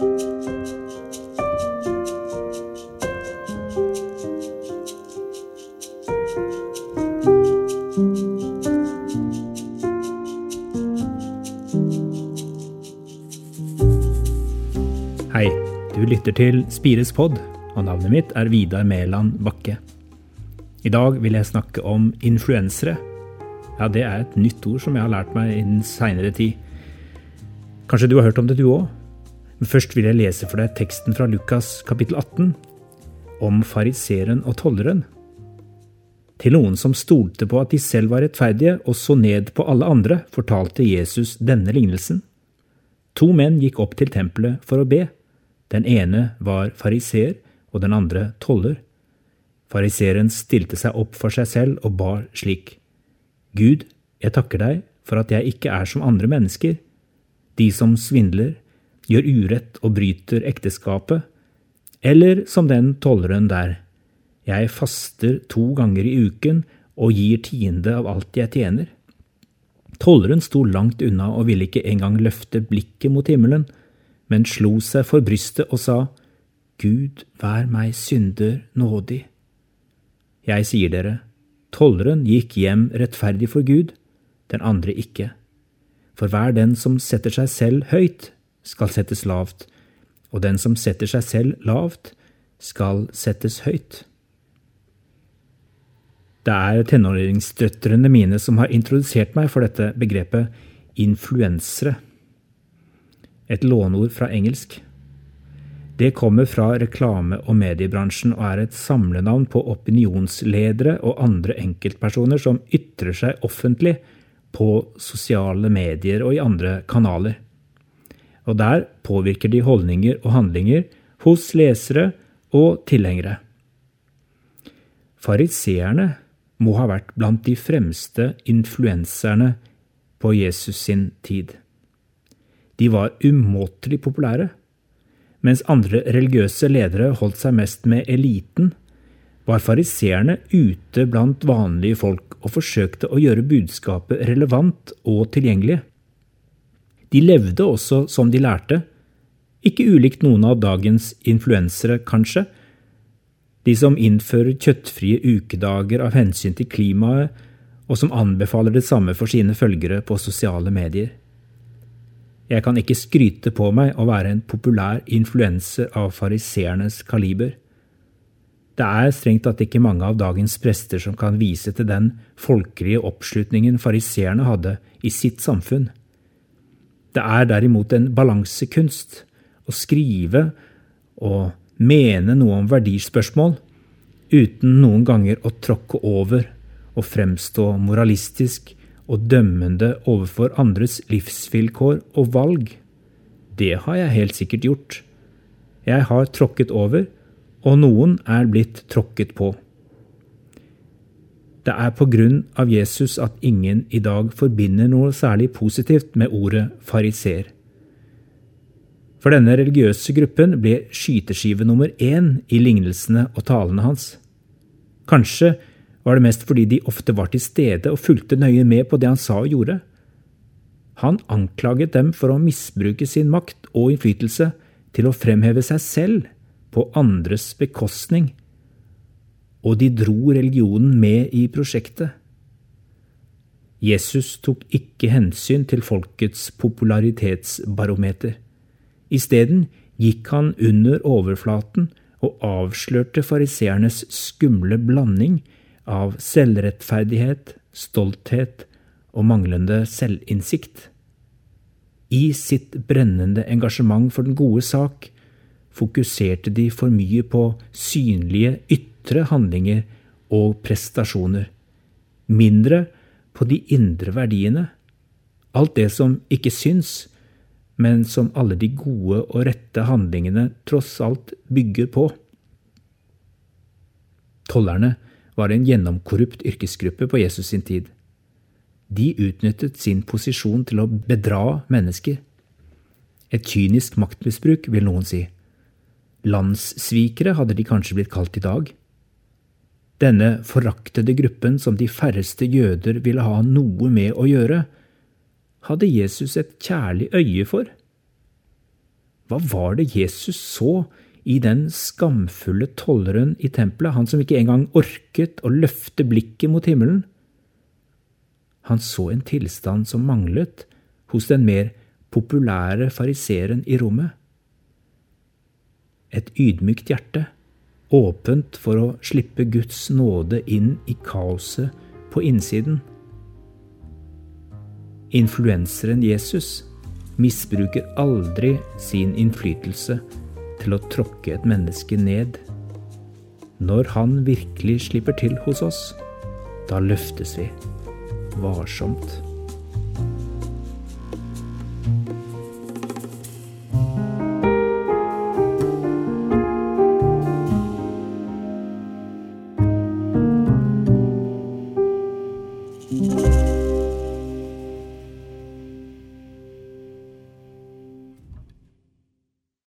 Hei, du lytter til Spires pod, og navnet mitt er Vidar Mæland Bakke. I dag vil jeg snakke om influensere. Ja, det er et nytt ord som jeg har lært meg i den seinere tid. Kanskje du har hørt om det, du òg? Men først vil jeg lese for deg teksten fra Lukas kapittel 18, om fariseeren og tolleren. Til noen som stolte på at de selv var rettferdige og så ned på alle andre, fortalte Jesus denne lignelsen. To menn gikk opp til tempelet for å be. Den ene var fariseer, og den andre toller. Fariseeren stilte seg opp for seg selv og bar slik. Gud, jeg takker deg for at jeg ikke er som andre mennesker, de som svindler, gjør urett og bryter ekteskapet, eller som den tolleren der. Jeg faster to ganger i uken og gir tiende av alt jeg tjener. Tolleren sto langt unna og ville ikke engang løfte blikket mot himmelen men slo seg for brystet og sa, Gud, vær meg synder nådig. Jeg sier dere, tolleren gikk hjem rettferdig for Gud, den andre ikke. For hver den som setter seg selv høyt, skal settes lavt, og den som setter seg selv lavt, skal settes høyt. Det er tenåringsdøtrene mine som har introdusert meg for dette begrepet influensere et låneord fra engelsk. Det kommer fra reklame- og mediebransjen og er et samlenavn på opinionsledere og andre enkeltpersoner som ytrer seg offentlig på sosiale medier og i andre kanaler. Og der påvirker de holdninger og handlinger hos lesere og tilhengere. Fariseerne må ha vært blant de fremste influenserne på Jesus sin tid. De var umåtelig populære. Mens andre religiøse ledere holdt seg mest med eliten, var fariseerne ute blant vanlige folk og forsøkte å gjøre budskapet relevant og tilgjengelig. De levde også som de lærte, ikke ulikt noen av dagens influensere, kanskje, de som innfører kjøttfrie ukedager av hensyn til klimaet, og som anbefaler det samme for sine følgere på sosiale medier. Jeg kan ikke skryte på meg å være en populær influenser av fariseernes kaliber. Det er strengt tatt ikke mange av dagens prester som kan vise til den folkelige oppslutningen fariseerne hadde i sitt samfunn. Det er derimot en balansekunst å skrive og mene noe om verdispørsmål uten noen ganger å tråkke over og fremstå moralistisk og dømmende overfor andres livsvilkår og valg. Det har jeg helt sikkert gjort. Jeg har tråkket over, og noen er blitt tråkket på. Det er på grunn av Jesus at ingen i dag forbinder noe særlig positivt med ordet fariser. For denne religiøse gruppen ble skyteskive nummer én i lignelsene og talene hans. Kanskje var det mest fordi de ofte var til stede og fulgte nøye med på det han sa og gjorde. Han anklaget dem for å misbruke sin makt og innflytelse til å fremheve seg selv på andres bekostning, og de dro religionen med i prosjektet. Jesus tok ikke hensyn til folkets popularitetsbarometer. Isteden gikk han under overflaten og avslørte fariseernes skumle blanding av selvrettferdighet, stolthet og manglende selvinnsikt. I sitt brennende engasjement for den gode sak fokuserte de for mye på synlige ytre handlinger og prestasjoner, mindre på de indre verdiene, alt det som ikke syns, men som alle de gode og rette handlingene tross alt bygger på. Tollerne var en gjennomkorrupt yrkesgruppe på Jesus sin tid. De utnyttet sin posisjon til å bedra mennesker. Et kynisk maktmisbruk, vil noen si. Landssvikere hadde de kanskje blitt kalt i dag. Denne foraktede gruppen som de færreste jøder ville ha noe med å gjøre, hadde Jesus et kjærlig øye for. Hva var det Jesus så i den skamfulle tolleren i tempelet, han som ikke engang orket å løfte blikket mot himmelen? Han så en tilstand som manglet hos den mer populære fariseeren i rommet. Et ydmykt hjerte, åpent for å slippe Guds nåde inn i kaoset på innsiden. Influenseren Jesus misbruker aldri sin innflytelse til å tråkke et menneske ned. Når han virkelig slipper til hos oss, da løftes vi varsomt.